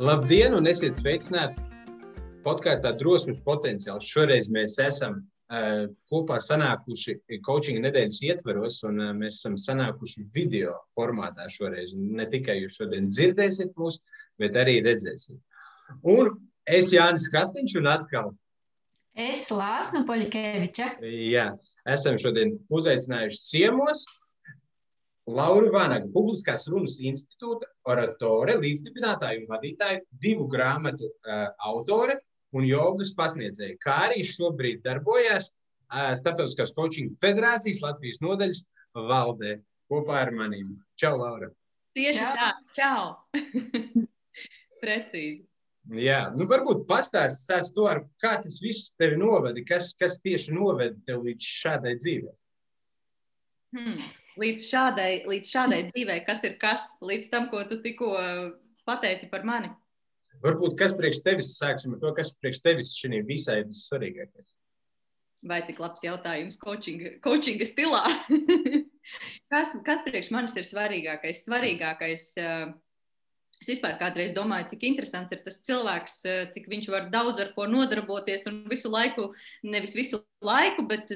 Labdien, un esiet sveicināti podkāstā Drosmes potenciāls. Šoreiz mēs esam uh, kopā sanākuši coaching nedēļas ietveros, un uh, mēs esam sanākuši video formātā šoreiz. Un ne tikai jūs šodien dzirdēsiet mūs, bet arī redzēsiet. Un es Jānis Krastiņš un atkal. Es Lāsma Poļikeviča. Jā, esam šodien uzaicinājuši ciemos Laura Vanaga, Publiskās runas institūta oratore, līdzdibinātāja un vadītāja, divu grāmatu uh, autore un jogas pasniedzēja, kā arī šobrīd darbojas uh, Startautiskās coaching federācijas Latvijas nodaļas valdē kopā ar maniem. Čau, Laura! Tieši čau. tā, čau! Precīzi. Jā, nu varbūt pastāstīt to, ar, kā tas viss tevi noveda, kas, kas tieši noveda tev līdz šādai dzīvei. Hmm līdz šādai, līdz šādai dzīvei, kas ir kas, līdz tam, ko tu tikko pateici par mani? Varbūt kas priekš tevis, sāksim ar to, kas priekš tevis šī visai ir vissvarīgākais. Vai cik labs jautājums coachinga, coachinga stilā? kas, kas priekš manis ir svarīgākais? Svarīgākais uh, Es vispār kādreiz domāju, cik interesants ir tas cilvēks, eh, cik viņš var daudz ar ko nodarboties un visu laiku, nevis visu laiku, bet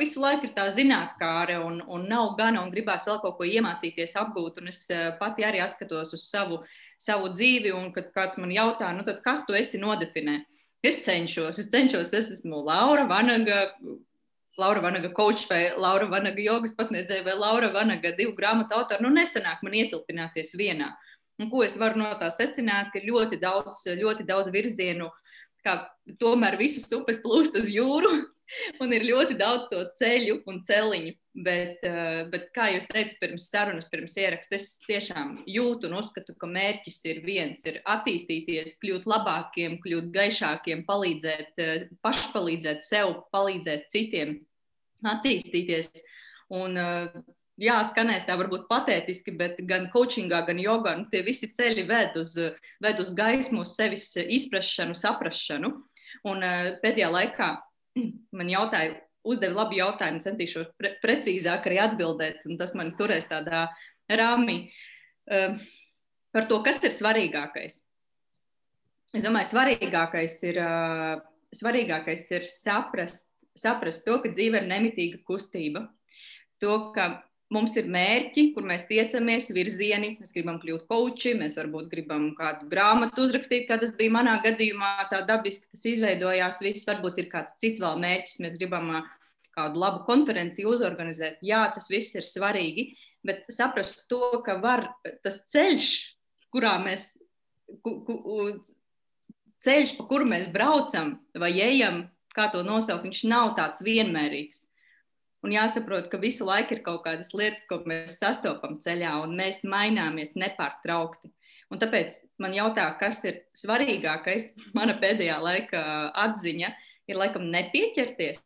visu laiku ir tā zinātnākāre un, un nav gana un gribās vēl kaut ko iemācīties, apgūt. Un es eh, pati arī atskatos uz savu, savu dzīvi, un kad kāds man jautā, nu tad kas tu esi nodefinē? Es cenšos, es cenšos, es esmu Laura Vanaga, Laura Vanaga kočs vai Laura Vanaga jogas pasniedzēja vai Laura Vanaga divu grāmatu autora. Nu, nesanāk man ietilpināties vienā. Un ko es varu no tā secināt, ka ļoti daudz, ļoti daudz virzienu, kā tomēr visas upes plūst uz jūru, un ir ļoti daudz to ceļu un celiņu. Bet, eh, bet kā jūs teicat, pirms sarunas, pirms ieraksta, es tiešām jūtu un uzskatu, ka mērķis ir viens - ir attīstīties, kļūt labākiem, kļūt gaišākiem, palīdzēt, eh, pašpalīdzēt sev, palīdzēt citiem, attīstīties. Un, eh, jā, skanēs tā varbūt patētiski, bet gan coachingā, gan jogā nu, tie visi ceļi ved uz, ved uz gaismu, uz sevis izpratšanu, saprašanu. Un uh, pēdējā laikā man jautāja, uzdeva labu jautājumu, centīšos pre precīzāk arī atbildēt, un tas man turēs tādā rāmī uh, par to, kas ir svarīgākais. Es domāju, svarīgākais ir, uh, svarīgākais ir saprast, saprast to, ka dzīve ir nemitīga kustība. To, ka Mums ir mērķi, kur mēs tiecamies, virzieni. Mēs gribam kļūt koči, mēs varbūt gribam kādu grāmatu uzrakstīt, kā tas bija manā gadījumā. Tā dabiski tas izveidojās. Viss varbūt ir kāds cits vēl mērķis. Mēs gribam kādu labu konferenci uzorganizēt. Jā, tas viss ir svarīgi, bet saprast to, ka var tas ceļš, kurā mēs, ku, ku, ceļš, pa kuru mēs braucam vai ejam, kā to nosaukt, viņš nav tāds vienmērīgs. Un jāsaprot, ka visu laiku ir kaut kādas lietas, ko mēs sastopam ceļā, un mēs maināmies nepārtraukti. Un tāpēc man jautā, kas ir svarīgākais, mana pēdējā laika atziņa ir laikam nepieķerties,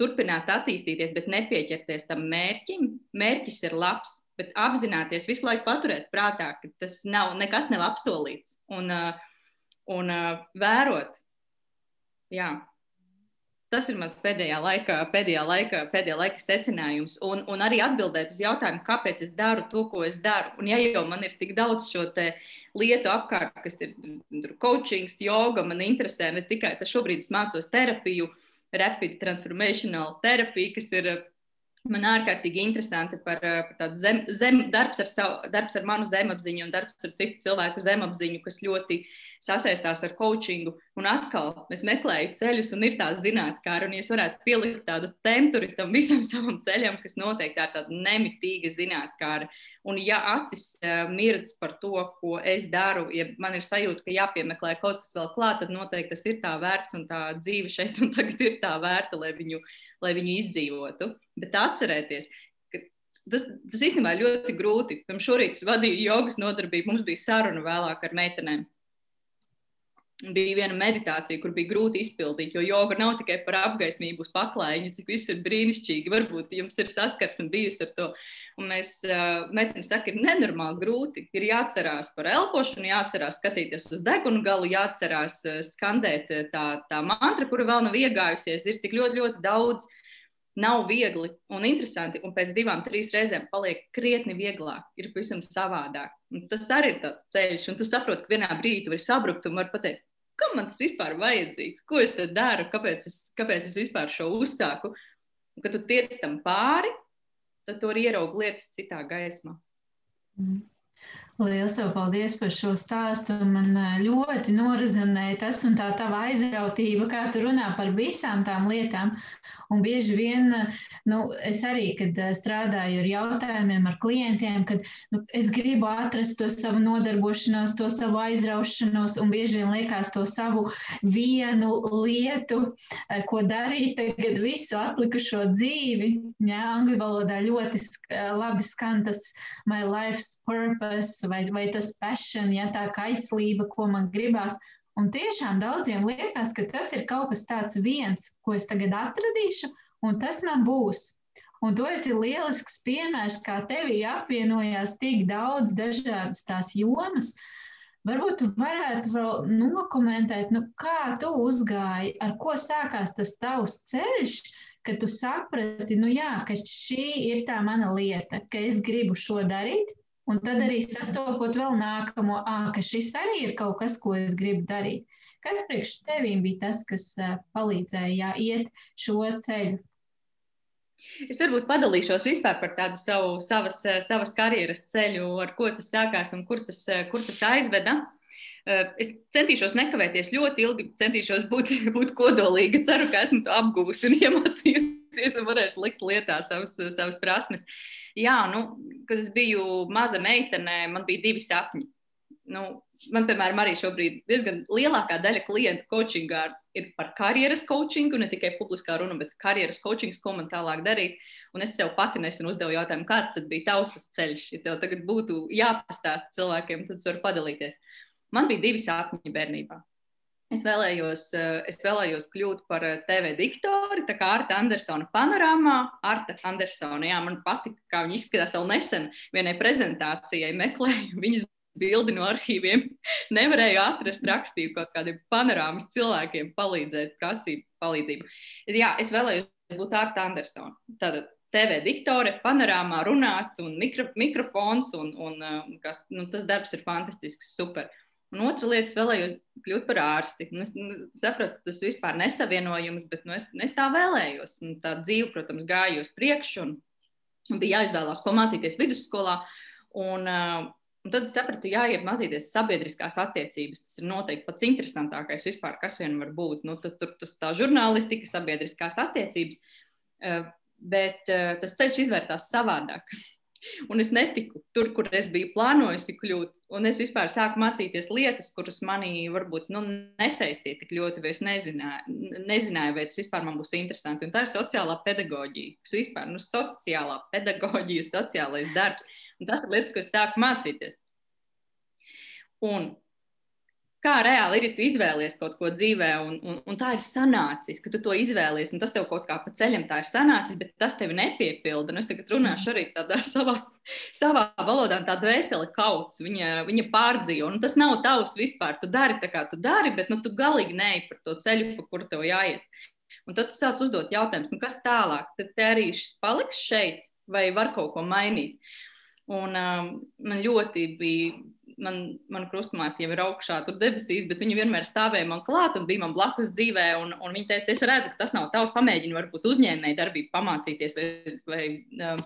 turpināt attīstīties, bet nepieķerties tam mērķim. Mērķis ir labs, bet apzināties visu laiku paturēt prātā, ka tas nav, nekas nav apsolīts. Un, un vērot, jā, Tas ir mans pēdējā laikā, pēdējā laikā, pēdējā laika secinājums. Un, un arī atbildēt uz jautājumu, kāpēc es daru to, ko es daru. Un, ja jau man ir tik daudz šo lietu apkārt, kas ir coaching, yoga, man interesē ne tikai tas, šobrīd es mācos terapiju, rapid transformational terapiju, kas ir man ārkārtīgi interesanti par, par tādu zem, zem, darbs, ar savu, darbs ar manu zemapziņu un darbs ar citu cilvēku zemapziņu, kas ļoti sasaistās ar coachingu. Un atkal mēs meklējam ceļus, un ir tā zinātnē, un es varētu pielikt tādu tenturi tam visam savam ceļam, kas noteikti ir tāda nemitīga zinātnē. Un, ja acis uh, mirdz par to, ko es daru, ja man ir sajūta, ka jāpiemeklē kaut kas vēl klāt, tad noteikti tas ir tā vērts, un tā dzīve šeit un tagad ir tā vērta, lai viņu, lai viņu izdzīvotu. Bet atcerieties, tas, tas īstenībā ir ļoti grūti. Pirms šorīt es vadīju jogas nodarbību, mums bija saruna vēlāk ar meitenēm bija viena meditācija, kur bija grūti izpildīt, jo joga nav tikai par apgaismību uz paklājiņa, cik viss ir brīnišķīgi. Varbūt jums ir saskarsme bijusi ar to. Un mēs uh, metam, saka, ir nenormāli grūti. Ir jāatcerās par elpošanu, jāatcerās skatīties uz degunu galu, jāatcerās uh, skandēt tā, tā mantra, kura vēl nav iegājusies. Ir tik ļoti, ļoti daudz nav viegli un interesanti, un pēc divām, trīs reizēm paliek krietni vieglāk, ir pavisam savādāk. Un tas arī ir tāds ceļš, un tu saproti, ka vienā brīdī tu vari sabrukt un vari pateikt, kam man tas vispār vajadzīgs, ko es te daru, kāpēc es, kāpēc es vispār šo uzsāku. Un, kad tu tiec tam pāri, tad tu arī ieraugi lietas citā gaismā. Mm. Lielas tev paldies par šo stāstu. Man ļoti norizonēja tas un tā tava aizrautība, kā tu runā par visām tām lietām. Un bieži vien, nu, es arī, kad strādāju ar jautājumiem ar klientiem, kad nu, es gribu atrast to savu nodarbošanos, to savu aizraušanos, un bieži vien liekas to savu vienu lietu, ko darīt tagad visu atlikušo dzīvi. Jā, angļu valodā ļoti labi skan tas my life's purpose vai, vai tas passion, ja tā kaislība, ko man gribās. Un tiešām daudziem liekas, ka tas ir kaut kas tāds viens, ko es tagad atradīšu, un tas man būs. Un to ir lielisks piemērs, kā tevī apvienojās tik daudz dažādas tās jomas. Varbūt tu varētu vēl nokomentēt, nu, kā tu uzgāji, ar ko sākās tas tavs ceļš, kad tu saprati, nu jā, ka šī ir tā mana lieta, ka es gribu šo darīt, Un tad arī sastopot vēl nākamo, ah, ka šis arī ir kaut kas, ko es gribu darīt. Kas priekš tevīm bija tas, kas palīdzēja iet šo ceļu? Es varbūt padalīšos vispār par tādu savu, savas, savas karjeras ceļu, ar ko tas sākās un kur tas, kur tas aizveda. Es centīšos nekavēties ļoti ilgi, centīšos būt, būt kodolīga. Ceru, ka esmu to apguvusi un iemācījusies un varēšu likt lietā savas, savas prasmes. Uh, jā, nu, kad es biju maza meitene, man bija divi sapņi. Nu, man, piemēram, arī šobrīd diezgan lielākā daļa klientu coachingā ir par karjeras coachingu, ne tikai publiskā runa, bet karjeras coachings, ko man tālāk darīt. Un es sev pati nesen uzdevu jautājumu, kāds tad bija tavs ceļš. Ja tev tagad būtu jāpastāsta cilvēkiem, tad es varu padalīties. Man bija divi sapņi bērnībā. Es vēlējos, eh, es vēlējos kļūt par eh, TV diktori, tā kā Arta Andersona panorāmā. Arta Andersona, jā, man patika, kā viņa izskatās vēl nesen vienai prezentācijai, meklēju viņas bildi no arhīviem. Nevarēju atrast rakstīju kaut kādiem panorāmas cilvēkiem palīdzēt, prasīt palīdzību. Jā, es vēlējos būt Arta Andersona. Tātad TV diktore, panorāmā runāt un mikro, mikrofons, un, un, un eh, kas, nu, tas darbs ir fantastisks, super. Un otra lieta, es vēlējos kļūt par ārsti. Un es nu, sapratu, tas vispār nesavienojums, bet nu, es, es tā vēlējos. Un tā dzīve, protams, gāja uz priekšu, un bija jāizvēlās, ko mācīties vidusskolā. Un, uh, un tad es sapratu, jāiet mācīties sabiedriskās attiecības. Tas ir noteikti pats interesantākais vispār, kas vien var būt. Nu, tad, tur tas tā žurnālistika, sabiedriskās attiecības, uh, bet uh, tas ceļš izvērtās savādāk. Un es netiku tur, kur es biju plānojusi kļūt. Un es vispār sāku mācīties lietas, kuras manī varbūt nu, nesaistīja tik ļoti, vai es nezināju, nezināju, vai tas vispār man būs interesanti. Un tā ir sociālā pedagoģija, kas vispār nu, sociālā pedagoģija, sociālais darbs. Un tas ir lietas, ko es sāku mācīties. Un kā reāli ir, ja tu izvēlies kaut ko dzīvē, un, un, un tā ir sanācis, ka tu to izvēlies, un tas tev kaut kā pa ceļam tā ir sanācis, bet tas tevi nepiepilda. Nu, es tagad runāšu arī tādā savā, savā valodā, tā dvēsele kauts, viņa, viņa pārdzīvo. Nu, tas nav tavs vispār, tu dari tā, kā tu dari, bet nu, tu galīgi neej par to ceļu, pa kuru tev jāiet. Un tad tu sāc uzdot jautājumus, nu, kas tālāk? Tad te arī paliks šeit, vai var kaut ko mainīt? Un um, man ļoti bija man, man krustmāte jau ir augšā tur debesīs, bet viņa vienmēr stāvēja man klāt un bija man blakus dzīvē. Un, un viņa teica, es redzu, ka tas nav tavs, pamēģini varbūt uzņēmēji darbību pamācīties. Vai, vai, uh,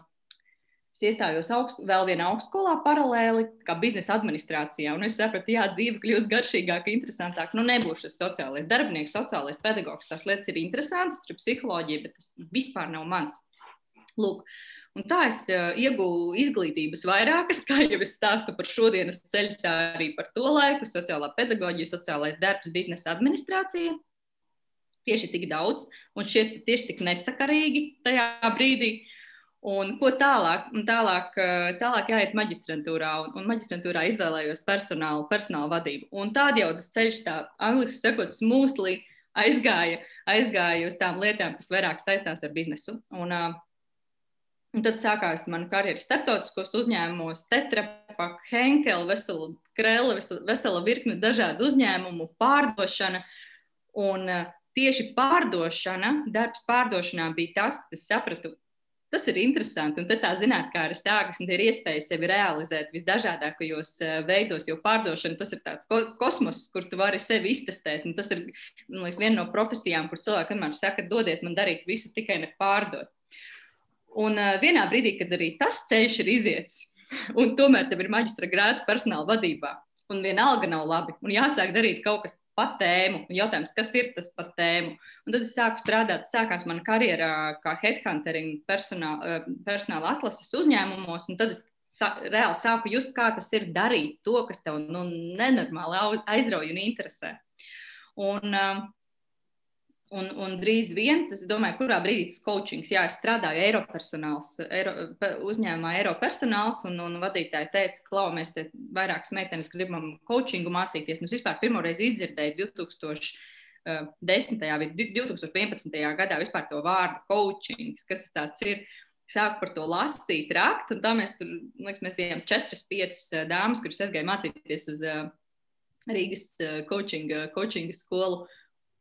es iestājos augst, vēl vienā augstskolā paralēli, kā biznesa administrācijā. Un es sapratu, jā, dzīve kļūst garšīgāka, interesantāka. Nu, nebūšu tas sociālais darbinieks, sociālais pedagogs. Tās lietas ir interesantas, tur psiholoģija, bet tas vispār nav mans. Lūk, uh, Un tā es uh, iegūstu izglītības vairākas, kā jau es stāstu par šodienas ceļu, tā arī par to laiku, sociālā pedagoģija, sociālais darbs, biznesa administrācija. Tieši tik daudz, un šie tieši tik nesakarīgi tajā brīdī. Un ko tālāk? Tālāk, tālāk jāiet maģistrantūrā, un, un maģistrantūrā izvēlējos personālu, personāla vadību. Un tādā jau tas ceļš, tā angļuiski sakot, smūslī aizgāja, aizgāja uz tām lietām, kas vairāk saistās ar biznesu. Un, uh, Un tad sākās mana karjera starptautiskos uzņēmumos, Tetrapak, Henkel, vesela krēla, vesela, virkne dažādu uzņēmumu, pārdošana. Un uh, tieši pārdošana, darbs pārdošanā bija tas, kas sapratu, tas ir interesanti. Un tad tā zinātnē sākas, un ir iespēja sevi realizēt visdažādākajos eh, veidos, jo pārdošana tas ir tāds kosmos, kur tu vari sevi iztestēt. Un tas ir liekas, viena no profesijām, kur cilvēki vienmēr saka, dodiet man darīt visu, tikai ne pārdot. Un uh, vienā brīdī, kad arī tas ceļš ir iziets, un tomēr tev ir maģistra grāds personāla vadībā, un vienalga nav labi, un jāsāk darīt kaut kas pa tēmu. Un jautājums, kas ir tas pa tēmu? Un tad es sāku strādāt, sākās mana karjera kā headhunterim personāla, eh, personāla atlases uzņēmumos, un tad es sa reāli sāku just, kā tas ir darīt to, kas tev nu, nenormāli aizrauja un interesē. Un, uh, Un, un drīz vien, tas, domāju, kurā brīdī tas coachings, jā, es strādāju Eiropersonāls, Eiro, uzņēmumā Eiropersonāls, un, un vadītāji teica, klau, mēs te vairākas meitenes gribam coachingu mācīties. Nu, es vispār pirmoreiz izdzirdēju 2010. vai 2011. gadā vispār to vārdu coachings, kas tas ir. Sāku par to lasīt, rakt, tā mēs tur, liekas, mēs bijām četras, piecas dāmas, kuras aizgāja mācīties uz Rīgas coaching, coaching skolu.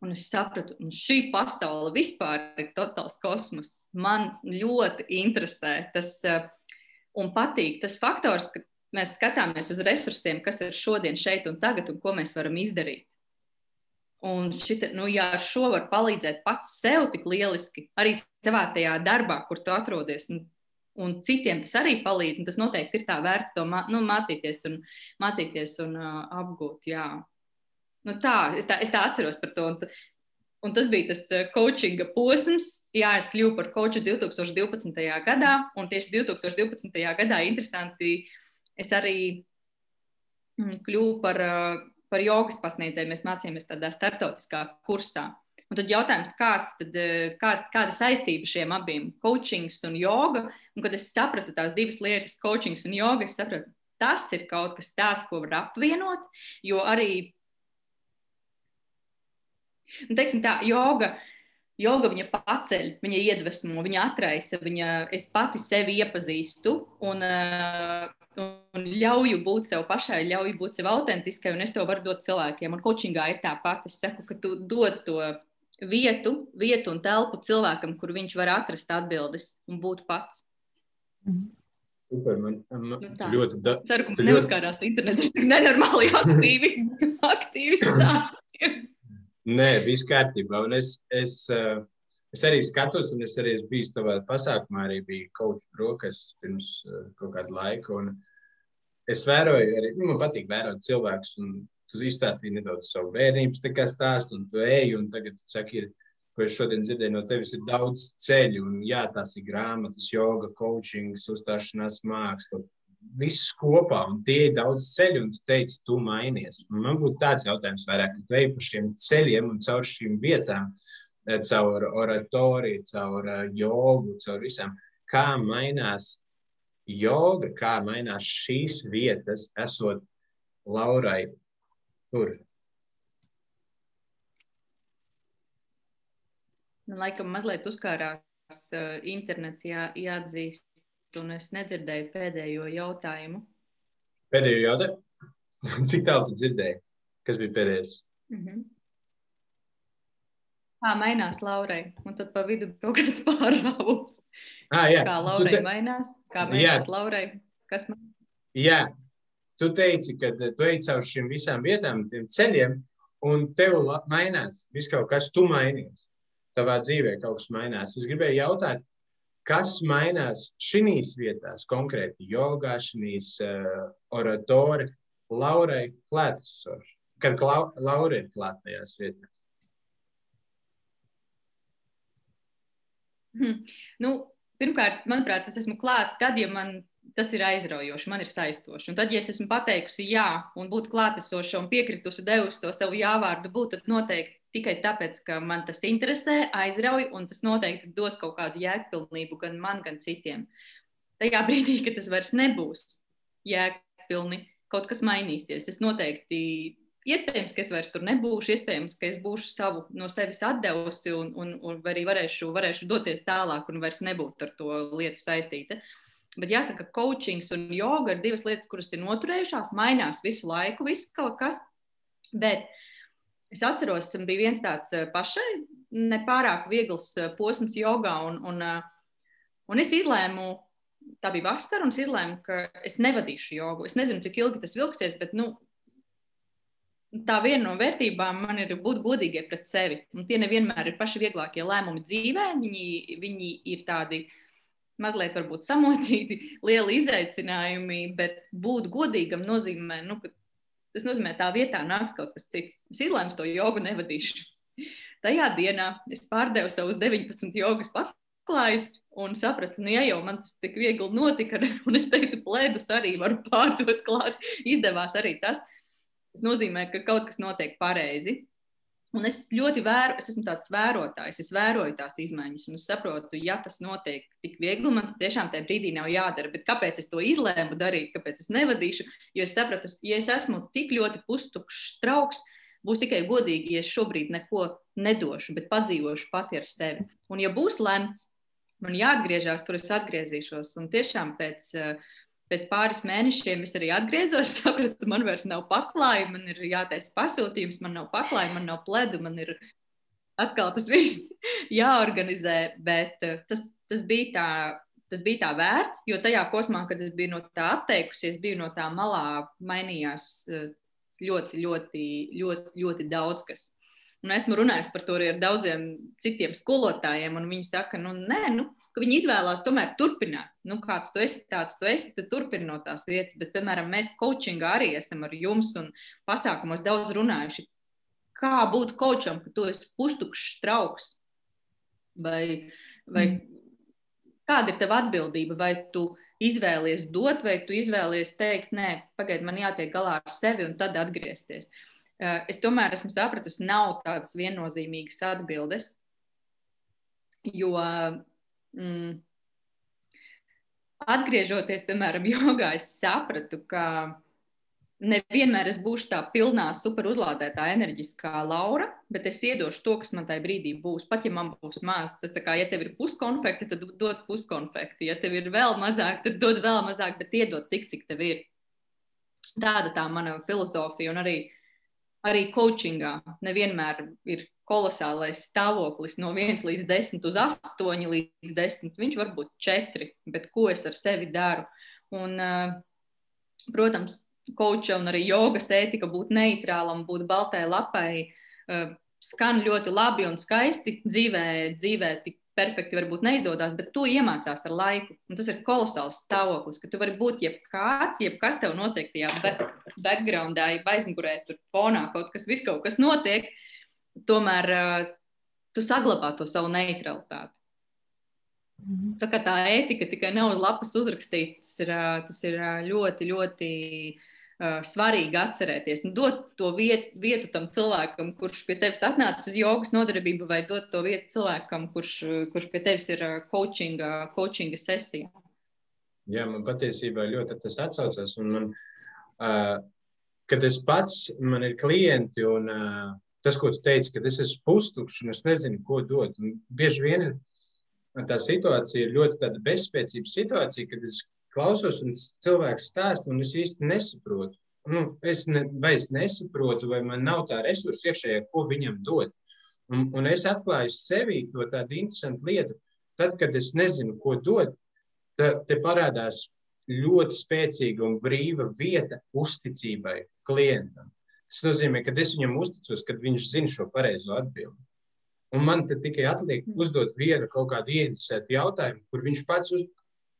Un es sapratu, ka šī pasaule vispār ir totāls kosmos. Man ļoti interesē tas eh, un patīk tas faktors, ka mēs skatāmies uz resursiem, kas ir šodien, šeit un tagad, un ko mēs varam izdarīt. Un šita, nu, ja ar šo var palīdzēt pats sev tik lieliski, arī savā tajā darbā, kur tu atrodies, un, un citiem tas arī palīdz, tas noteikti ir tā vērts to nu, mācīties un, mācīties un uh, apgūt. Jā. Nu, tā, es, tā, es tā atceros par to. Un, un tas bija tas eh, coachinga posms. Jā, es kļuvu par coachu 2012. gadā, un tieši 2012. gadā interesanti es arī mm, kļuvu par, eh, par jogas pasniedzēju. Mēs mācījāmies tādā starptautiskā kursā. Un tad jautājums, kāds tad, eh, kā, kāda saistība šiem abiem - coachings un joga. Un kad es sapratu tās divas lietas, coachings un joga, es sapratu, tas ir kaut kas tāds, ko var apvienot. Jo arī Un, teiksim, tā joga. Joga viņa paceļ, viņa iedvesmo, viņa atraisa, viņa, es pati sevi iepazīstu un, un ļauju būt sev pašai, ļauju būt sev autentiskai, un es to varu dot cilvēkiem. Un coachingā ir tāpat. Es saku, ka tu dod to vietu, vietu un telpu cilvēkam, kur viņš var atrast atbildes un būt pats. Super, man, man nu, ļoti da... Ceru, ka man ļoti... neuzkārās internetā. Tas ir nenormāli aktīvi, aktīvi stāstījumi. Nē, viss kārtībā. Un es, es, eh, es arī skatos, un es arī biju savā pasākumā, arī bija kas brokas pirms eh, kaut kāda laika. Un es vēroju, arī nu, man patīk vērot cilvēkus, un tu izstāstīji nedaudz savu bērnības stāstu, un tu ej, un tagad saki, ir, ko es šodien dzirdēju no tevis, ir daudz ceļu, un jā, tās ir grāmatas, joga, coachings, uzstāšanās māksla, viss kopā, un tie ir daudz ceļu, un tu teici, tu mainies. Man būtu tāds jautājums vairāk, ka tu ej pa šiem ceļiem un caur šīm vietām, eh, caur oratoriju, caur eh, jogu, caur visām. Kā mainās joga, kā mainās šīs vietas, esot Laurai tur? Man laikam mazliet uzkārās uh, internets, jā, jāatzīst un es nedzirdēju pēdējo jautājumu. Pēdējo jautājumu? Cik tālu tu dzirdēji? Kas bija pēdējais? Mm -hmm. Kā mainās Laurai? Un tad pa vidu kaut kāds pārāvums. Ah, jā. Kā Laurai te... mainās? Kā mainās jā. Laurai? Kas man? Jā. Tu teici, ka tu ej caur šīm visām vietām, tiem ceļiem, un tev mainās. Viss kaut kas tu mainies. Tavā dzīvē kaut kas mainās. Es gribēju jautāt, kas mainās šīs vietās, konkrēti jogā, šīs uh, oratori, Laurai klātesoši, kad klau, Laura ir klāt tajās vietās? Hmm. Nu, pirmkārt, manuprāt, es esmu klāt tad, ja man tas ir aizraujoši, man ir saistoši. Un tad, ja es esmu pateikusi jā, un būtu klātesoša un piekritusi, devusi to savu jāvārdu būt, tad noteikti tikai tāpēc, ka man tas interesē, aizrauj, un tas noteikti dos kaut kādu jēgpilnību gan man, gan citiem. Tajā brīdī, kad tas vairs nebūs jēgpilni, kaut kas mainīsies. Es noteikti, iespējams, ka es vairs tur nebūšu, iespējams, ka es būšu savu no sevis atdevusi, un, un, un arī varēšu, varēšu doties tālāk, un vairs nebūtu ar to lietu saistīta. Bet jāsaka, ka coachings un joga ir divas lietas, kuras ir noturējušās, mainās visu laiku, viss kaut kas. Bet es atceros, bija viens tāds pašai nepārāk viegls posms jogā, un, un, un es izlēmu, tā bija vasara, un es izlēmu, ka es nevadīšu jogu. Es nezinu, cik ilgi tas vilksies, bet nu, tā viena no vērtībām man ir būt godīgai pret sevi. Un tie nevienmēr ir paši vieglākie lēmumi dzīvē. Viņi, viņi ir tādi mazliet varbūt samocīti, lieli izaicinājumi, bet būt godīgam nozīmē, nu, ka tas nozīmē, tā vietā nāks kaut kas cits. Es izlēmu to jogu nevadīšu. Tajā dienā es pārdevu savus 19 jogas paklājus un sapratu, nu, ja jau man tas tik viegli notika, un es teicu, plēdus arī varu pārdot klāt, izdevās arī tas. Tas nozīmē, ka kaut kas notiek pareizi. Un es ļoti vēru, es esmu tāds vērotājs, es vēroju tās izmaiņas, un es saprotu, ja tas notiek tik viegli, man tas tiešām tajā brīdī nav jādara. Bet kāpēc es to izlēmu darīt, kāpēc es nevadīšu? Jo es sapratu, ja es esmu tik ļoti pustukšs trauks, būs tikai godīgi, ja es šobrīd neko nedošu, bet padzīvošu pati ar sevi. Un ja būs lemts, man jāatgriežas, tur es atgriezīšos. Un tiešām pēc uh, pēc pāris mēnešiem es arī atgriezos, sapratu, man vairs nav paklājuma, man ir jātaisa pasūtījums, man nav paklājuma, man nav pledu, man ir atkal tas viss jāorganizē. Bet eh, tas, tas, bija tā, tas bija tā vērts, jo tajā posmā, kad es biju no tā atteikusies, biju no tā malā, mainījās eh, ļoti, ļoti, ļoti, ļoti daudz kas. Un esmu runājis par to arī ar daudziem citiem skolotājiem, un viņi saka, nu, nē, nu, ka viņi izvēlās tomēr turpināt. Nu, kāds tu esi, tāds tu esi, tu turpini no tās vietas. Bet, piemēram, mēs coachingā arī esam ar jums un pasākumos daudz runājuši. Kā būt coacham, ka tu esi pustukšs trauks? Vai, vai mm. kāda ir tava atbildība? Vai tu izvēlies dot, vai tu izvēlies teikt, nē, pagaidi, man jātiek galā ar sevi un tad atgriezties? Eh, es tomēr esmu sapratusi, nav tādas viennozīmīgas atbildes. Jo mm, atgriežoties, piemēram, jogā, es sapratu, ka nevienmēr es būšu tā pilnā, super uzlādētā, enerģiskā Laura, bet es iedošu to, kas man tajā brīdī būs. Pat ja man būs maz, tas kā, ja tev ir puskonfekti, tad dod puskonfekti. Ja tev ir vēl mazāk, tad dod vēl mazāk, bet iedod tik, cik tev ir. Tāda tā mana filozofija un arī, arī coachingā nevienmēr ir kolosālais stāvoklis no 1 līdz 10 uz 8 līdz 10. Viņš var būt 4, bet ko es ar sevi daru? Un, eh, protams, koča un arī jogas ētika būt neitrālam, būt baltai lapai, eh, skan ļoti labi un skaisti. Dzīvē, dzīvē tik perfekti varbūt neizdodas, bet to iemācās ar laiku. Un tas ir kolosāls stāvoklis, ka tu vari būt jebkāds, jebkas tev notiek tajā backgroundā, aizmugurē, tur fonā kaut kas, viss kaut kas notiek. Tomēr uh, tu saglabā to savu neutralitāti. Mhm. Tā kā tā ētika tikai nav lapas uzrakstīta, tas ir, tas ir uh, ļoti, ļoti uh, svarīgi atcerēties. Nu, dot to vietu, vietu tam cilvēkam, kurš pie tevis atnācis uz jogas nodarbību, vai dot to vietu cilvēkam, kurš, kurš pie tevis ir coachinga, coachinga sesijā. Jā, man patiesībā ļoti tas atsaucas. Man, uh, kad es pats, man ir klienti un uh, tas, ko tu teici, ka es esmu pustukšs un es nezinu, ko dot. Un bieži vien tā situācija ir ļoti bezspēcīga situācija, kad es klausos un cilvēks stāsta, un es īsti nesaprotu. Nu, es ne, vai es nesaprotu, vai man nav tā resursa iekšējā, ko viņam dot. Un, un es atklāju sevi to tādu interesantu lietu. Tad, kad es nezinu, ko dot, tad te parādās ļoti spēcīga un brīva vieta uzticībai klientam. Tas nozīmē, ka es viņam uzticos, kad viņš zina šo pareizo atbildi. Un man tikai atliek uzdot vienu kaut kādu ieinteresētu jautājumu, kur viņš pats uz...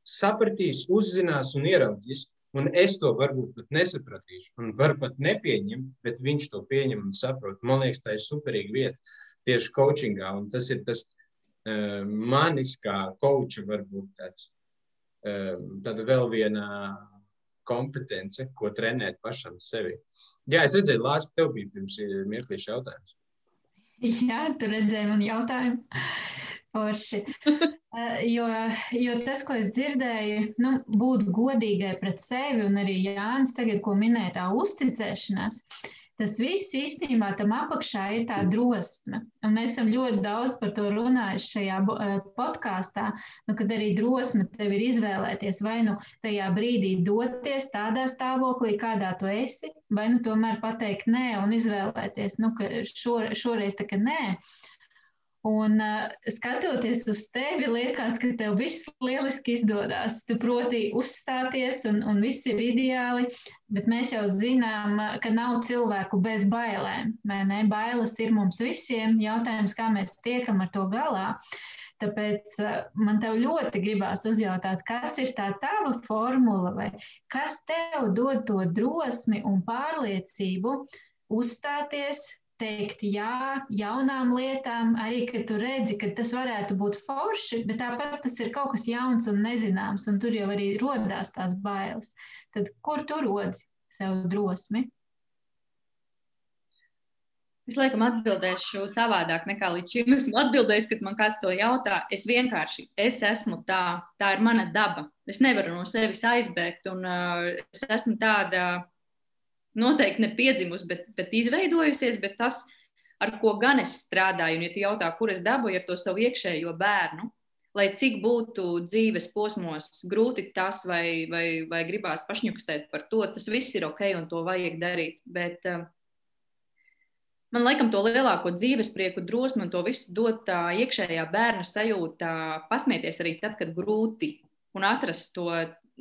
sapratīs, uzzinās un ieraudzīs. Un es to varbūt pat nesapratīšu, un varu pat nepieņemt, bet viņš to pieņem un saprot. Man liekas, tā ir superīga vieta tieši coachingā. Un tas ir tas uh, manis kā coacha, varbūt tāds, uh, tāda vēl viena kompetence, ko trenēt pašam sevi. Jā, es redzēju, Lārs, tev bija pirms mirklīša jautājums. Jā, tu redzēji man jautājumu. Forši. Eh, jo, jo tas, ko es dzirdēju, nu, būt godīgai pret sevi, un arī Jānis tagad, ko minēja, tā uzticēšanās, tas viss īstenībā tam apakšā ir tā drosme. Un mēs esam ļoti daudz par to runājuši šajā eh, podkāstā, nu, kad arī drosme tev ir izvēlēties vai nu tajā brīdī doties tādā stāvoklī, kādā tu esi, vai nu tomēr pateikt nē un izvēlēties, nu, ka šo, šoreiz tā kā nē. Un uh, skatoties uz tevi, liekas, ka tev viss lieliski izdodas. Tu proti uzstāties, un, un viss ir ideāli, bet mēs jau zinām, ka nav cilvēku bez bailēm. Ne? Bailes ir mums visiem. Jautājums, kā mēs tiekam ar to galā. Tāpēc uh, man te ļoti gribās uzjautāt, kas ir tā tava formula, vai kas tev dod to drosmi un pārliecību uzstāties, teikt jā jaunām lietām, arī kad tu redzi, ka tas varētu būt forši, bet tāpat tas ir kaut kas jauns un nezināms, un tur jau arī rodās tās bailes. Tad kur tu rodi sev drosmi? Es laikam atbildēšu savādāk nekā līdz šim. Esmu atbildējis, kad man kāds to jautā. Es vienkārši, es esmu tā, tā ir mana daba. Es nevaru no sevis aizbēgt, un uh, es esmu tāda noteikti ne piedzimusi, bet, bet izveidojusies, bet tas, ar ko gan es strādāju, un ja tu jautā, kur es dabūju ar to savu iekšējo bērnu, lai cik būtu dzīves posmos grūti tas, vai, vai, vai gribās pašņukstēt par to, tas viss ir ok un to vajag darīt. Bet, uh, man laikam to lielāko dzīves prieku, drosmi un to visu dot tā iekšējā bērna sajūta, pasmieties arī tad, kad grūti un atrast to.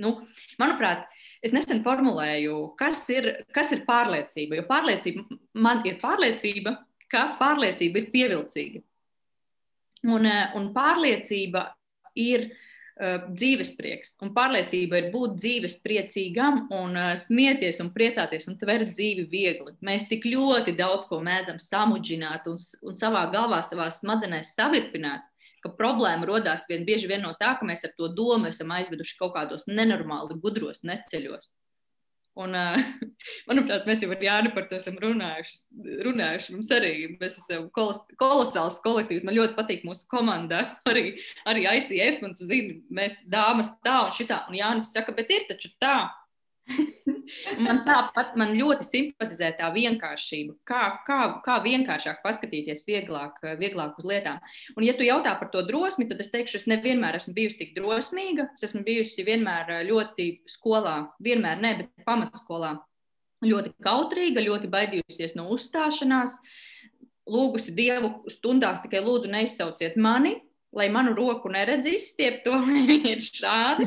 Nu, manuprāt, es nesen formulēju, kas ir, kas ir pārliecība. Jo pārliecība man ir pārliecība, ka pārliecība ir pievilcīga. Un, eh, un pārliecība ir uh, dzīvesprieks, un pārliecība ir būt dzīvespriecīgam, un uh, smieties, un priecāties un tvert dzīvi viegli. Mēs tik ļoti daudz ko mēdzam samudžināt un, un savā galvā, savā smadzenēs savirpināt, ka problēma radās vien bieži vien no tā, ka mēs ar to domu esam aizveduši kaut kādos nenormāli gudros neceļos. Un, uh, manuprāt, mēs jau ar Jānu par to esam runājuši. runājuši. Mums arī mēs esam kolos, kolosāls kolektīvs. Man ļoti patīk mūsu komanda, arī, arī ICF. Un, tu zini, mēs dāmas tā un šitā. Un Jānis saka, bet ir taču tā. Man tāpat man ļoti simpatizē tā vienkāršība, kā, kā, kā vienkāršāk paskatīties vieglāk, vieglāk uz lietām. Un, ja tu jautā par to drosmi, tad es teikšu, es nevienmēr esmu bijusi tik drosmīga. Es esmu bijusi vienmēr ļoti skolā, vienmēr ne, bet pamatskolā. Ļoti kautrīga, ļoti baidījusies no uzstāšanās, lūgusi Dievu stundās tikai lūdzu neizsauciet mani, lai manu roku neredz izstiept, to ir šādi.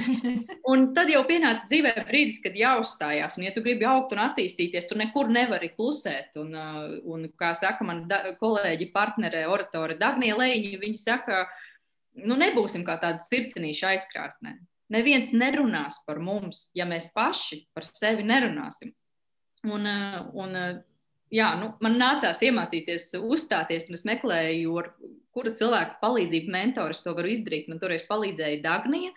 Un tad jau pienāca dzīvē brīdis, kad jāuzstājās. Un, ja tu gribi augt un attīstīties, tu nekur nevari klusēt. Un, uh, un kā saka man kolēģi, partnere, oratore Dagnija Leņķa, viņi saka, nu nebūsim kā tādi circenīši aizkrāsnē. Neviens nerunās par mums, ja mēs paši par sevi nerunāsim. Un, uh, un uh, jā, nu, man nācās iemācīties uzstāties, un es meklēju, ar kura cilvēka palīdzību mentoris to varu izdarīt. Man toreiz palīdzēja Dagnija,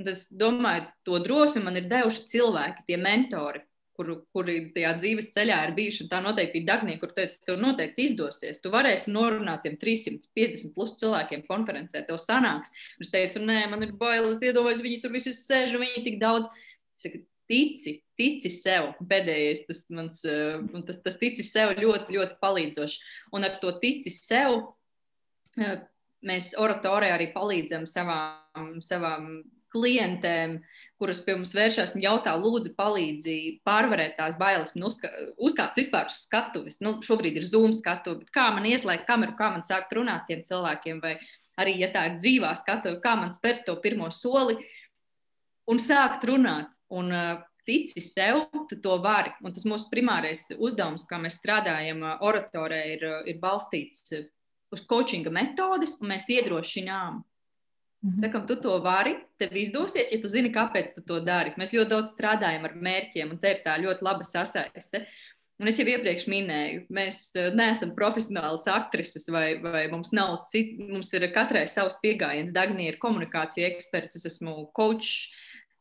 un es domāju, to drosmi man ir devuši cilvēki, tie mentori. Kuri, kuri tajā dzīves ceļā ir bijuši. Tā noteikti bija Dagnija, kur teica, tev noteikti izdosies. Tu varēsi norunāt tiem 350 plus cilvēkiem konferencē, tev sanāks. Es teicu, nē, man ir bailes, iedomājos, viņi tur visi sēž, viņi tik daudz. Es saku, tici, tici sev. Pēdējais, tas, mans, eh, tas, tas tici sev ļoti, ļoti palīdzoši. Un ar to tici sev eh, mēs oratorē arī palīdzam savām, savām klientēm, kuras pie mums vēršas un jautā, lūdzu, palīdzi pārvarēt tās bailes, un uzkā, uzkāpt vispār uz skatuves. Nu, šobrīd ir Zoom skatuve, bet kā man ieslēgt kameru, kā man sākt runāt tiem cilvēkiem, vai arī, ja tā ir dzīvā skatuve, kā man spērt to pirmo soli un sākt runāt. Un uh, tici sev, tu to vari. Un tas mūsu primārais uzdevums, kā mēs strādājam, uh, oratorē, ir, uh, ir balstīts uz coachinga metodes, un mēs iedrošinām. Mhm. Sakam, tu to vari, tev izdosies, ja tu zini, kāpēc tu to dari. Mēs ļoti daudz strādājam ar mērķiem, un te ir tā ļoti laba sasaiste. Un es jau iepriekš minēju, mēs neesam profesionāls aktrises, vai, vai mums nav citu, mums ir katrai savs pieejams. Dagnija ir komunikācija eksperts, es esmu coach,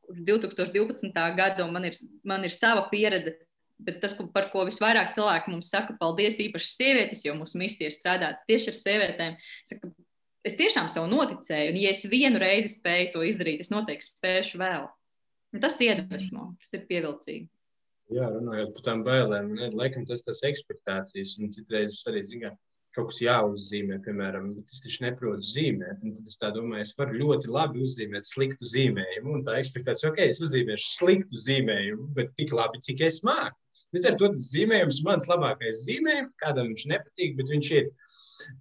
2012. gada, un man ir, man ir sava pieredze. Bet tas, par ko visvairāk cilvēki mums saka, paldies īpaši sievietes, jo mūsu misija ir strādāt tieši ar sievietēm. Saka, es tiešām tev noticēju, un ja es vienu reizi spēju to izdarīt, es noteikti spēšu vēl. Un tas iedvesmo, tas ir pievilcīgi. Jā, runājot par tām bailēm, ne, laikam tas tas ekspektācijas, un citreiz arī, zināt, kaut kas jāuzzīmē, piemēram, es taču neprotu zīmēt. Tad es domāju, es varu ļoti labi uzzīmēt sliktu zīmējumu. Un tā ekspektācija, ok, es uzzīmēšu sliktu zīmējumu, bet tik labi, cik es māku. Līdz ar to tas zīmējums, mans labākais zīmējums, kādam viņš nepatīk, bet viņš ir.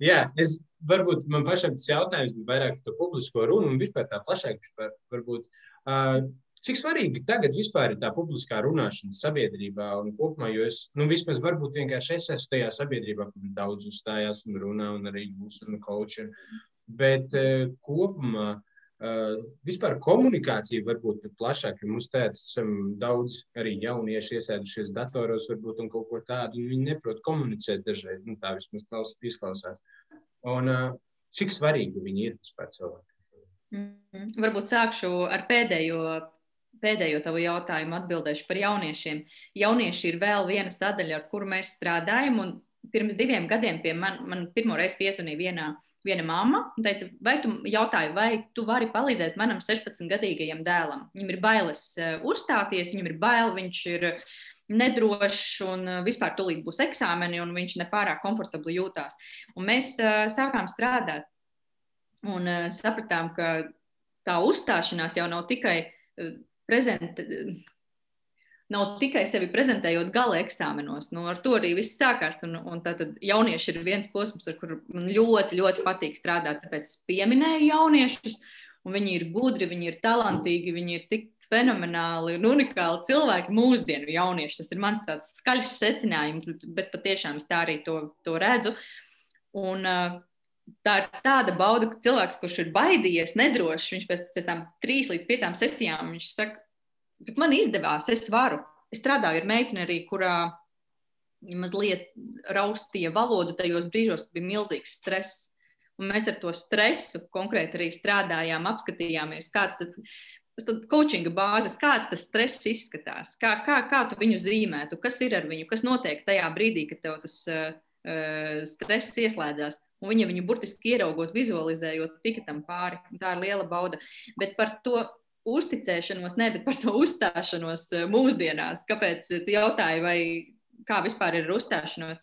Jā, es varbūt man pašam tas jautājums bija vairāk par publisko runu un vispār tā plašāk par, varbūt. Uh, Cik svarīgi tagad vispār ir tā publiskā runāšana sabiedrībā un kopumā, jo es, nu, vismaz varbūt vienkārši es esmu tajā sabiedrībā, kur daudz uzstājās un runā, un arī jūs un koči. Bet uh, kopumā uh, vispār komunikācija varbūt pat plašāk, jo mums tāds esam daudz arī jaunieši iesēdušies datoros varbūt un kaut ko tādu, un viņi neprot komunicēt dažreiz, nu, tā vismaz izklausās. Un uh, cik svarīgi viņi ir vispār cilvēki? Mm -hmm. Varbūt sākšu ar pēdējo pēdējo tavu jautājumu atbildēšu par jauniešiem. Jaunieši ir vēl viena sadaļa, ar kuru mēs strādājam. Pirms diviem gadiem pie man, man pirmo reizi piezvanīja viena, viena mamma un teica, vai tu jautāji, vai tu vari palīdzēt manam 16-gadīgajam dēlam. Viņam ir bailes uh, uzstāties, viņam ir bail, viņš ir nedrošs un uh, vispār tulīt būs eksāmeni, un viņš nepārāk komfortabli jūtās. Un mēs uh, sākām strādāt un sapratām, ka tā uzstāšanās jau nav tikai prezent, nav tikai sevi prezentējot gala eksāmenos. Nu, ar to arī viss sākās. Un, un tad jaunieši ir viens posms, ar kuru man ļoti, ļoti patīk strādāt. Tāpēc pieminēju jauniešus, un viņi ir gudri, viņi ir talantīgi, viņi ir tik fenomenāli un unikāli cilvēki, mūsdienu jaunieši. Tas ir mans tāds skaļs secinājums, bet patiešām es tā arī to, to redzu. Un, uh, tā ir tāda bauda, ka cilvēks, kurš ir baidījies, nedrošs, viņš pēc, pēc tam trīs līdz piecām sesijām, viņš saka, bet man izdevās, es varu. Es strādāju ar meiteni arī, kurā mazliet raustīja valodu tajos brīžos, kad bija milzīgs stress. Un mēs ar to stresu konkrēti arī strādājām, apskatījāmies, kāds tad tad coachinga bāzes, kāds tas stress izskatās, kā, kā, kā tu viņu zīmētu, kas ir ar viņu, kas notiek tajā brīdī, kad tev tas uh, stress ieslēdzās. Un viņa viņu burtiski ieraugot, vizualizējot, tika tam pāri. Tā ir liela bauda. Bet par to uzticēšanos, ne, bet par to uzstāšanos eh, mūsdienās. Kāpēc tu jautāji, vai kā vispār ir uzstāšanos?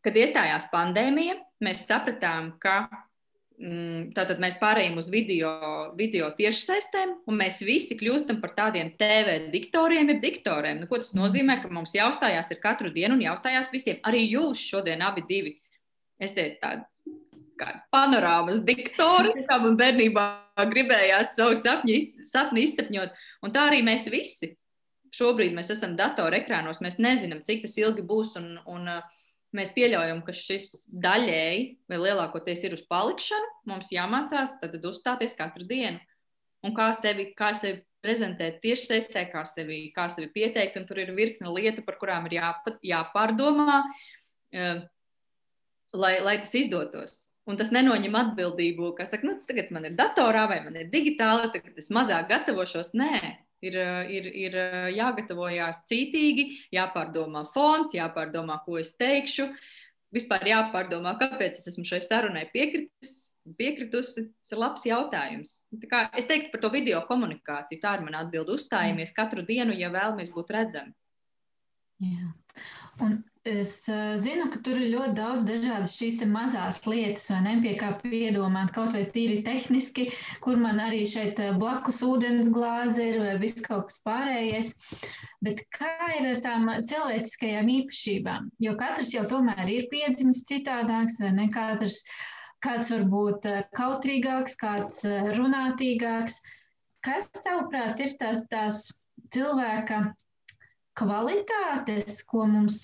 Kad iestājās pandēmija, mēs sapratām, ka mm, tātad mēs pārējām uz video, video tiešsaistēm, un mēs visi kļūstam par tādiem TV diktoriem, jeb diktoriem. Nu, ko tas nozīmē? Ka mums jāuzstājās katru dienu un jāuzstājās visiem. Arī jūs šodien abi divi esiet tādi panorāmas diktori, kā man bērnībā gribējās savu sapņu, sapni izsapņot. Un tā arī mēs visi. Šobrīd mēs esam datorekrānos, mēs nezinām, cik tas ilgi būs. Un, un, uh, mēs pieļaujam, ka šis daļēji vai lielākoties ir uz palikšanu. Mums jāmācās tad uzstāties katru dienu. Un kā sevi, kā sevi prezentēt tieši saistē, kā sevi, kā sevi pieteikt. Un tur ir virkne lietu, par kurām ir jāpa, jāpārdomā. Lai, lai tas izdotos. Un tas nenoņem atbildību, ka saka, nu, tagad man ir datorā vai man ir digitāli, tagad es mazāk gatavošos. Nē, ir, ir, ir jāgatavojas cītīgi, jāpārdomā fons, jāpārdomā, ko es teikšu. Vispār jāpārdomā, kāpēc es esmu šai sarunai piekritis. Piekritusi, tas ir labs jautājums. Kā, es teiktu par to video komunikāciju. Tā ir mana atbilde. Uzstājamies katru dienu, ja vēlamies būt redzami. Jā. Un es zinu, ka tur ir ļoti daudz dažādas šīs mazās lietas, vai ne, pie kā piedomāt, kaut vai tīri tehniski, kur man arī šeit blakus ūdens glāze ir vai viss kaut kas pārējais. Bet kā ir ar tām cilvēciskajām īpašībām? Jo katrs jau tomēr ir piedzimis citādāks, vai ne? Katrs, kāds var būt kautrīgāks, kāds runātīgāks. Kas, tavuprāt, ir tās, tās cilvēka kvalitātes, ko mums,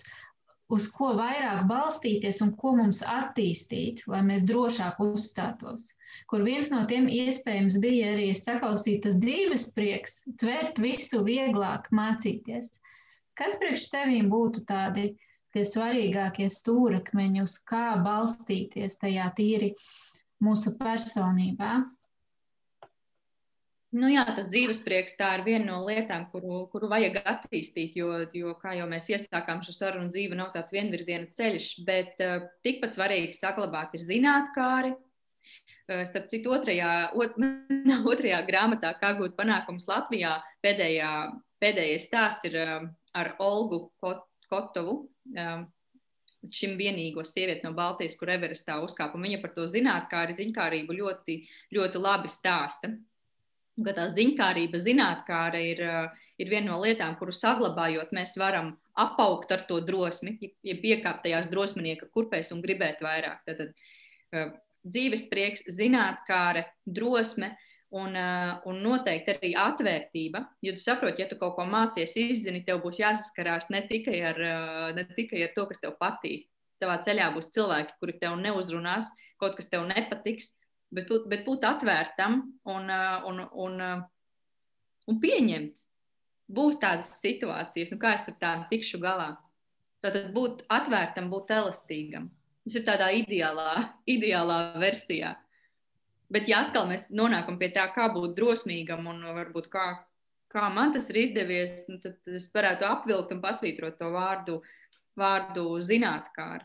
uz ko vairāk balstīties un ko mums attīstīt, lai mēs drošāk uzstātos. Kur viens no tiem iespējams bija arī saklausīt tas dzīves prieks, tvert visu vieglāk mācīties. Kas priekš tevīm būtu tādi tie svarīgākie stūrakmeņi, uz kā balstīties tajā tīri mūsu personībā? Nu jā, tas dzīves prieks tā ir viena no lietām, kuru, kuru vajag attīstīt, jo, jo, kā jau mēs iesākām šo sarunu, dzīve nav tāds vienvirziena ceļš, bet uh, tikpat svarīgi saglabāt ir zinātkāri. Uh, starp citu, otrajā, ot, otrajā grāmatā, kā gūt panākumus Latvijā, pēdējā pēdējais stāsts ir ar Olgu Kotovu. Šim vienīgo sievieti no Baltijas, kur Everestā uzkāpa. Viņa par to zinātnākāri, ziņkārību ļoti, ļoti labi stāsta. Ka tā ziņkārība, zinātnē ir, ir viena no lietām, kuru saglabājot, mēs varam apaugt ar to drosmi, ja piekāpt tajās drosminieka kurpēs un gribēt vairāk. Tad, tad dzīves prieks, zinātnē, drosme un, un noteikti arī atvērtība. Jo tu saproti, ja tu kaut ko mācies, izzini, tev būs jāsaskarās ne tikai ar, ne tikai ar to, kas tev patīk. Tavā ceļā būs cilvēki, kuri tev neuzrunās, kaut kas tev nepatiks, bet, bet būt atvērtam un, un, un, un pieņemt. Būs tādas situācijas, un kā es ar tām tikšu galā. Tātad būt atvērtam, būt elastīgam. Tas ir tādā ideālā, ideālā versijā. Bet, ja atkal mēs nonākam pie tā, kā būt drosmīgam un varbūt kā, kā man tas ir izdevies, nu, tad es varētu apvilkt un pasvītrot to vārdu, vārdu zinātnē.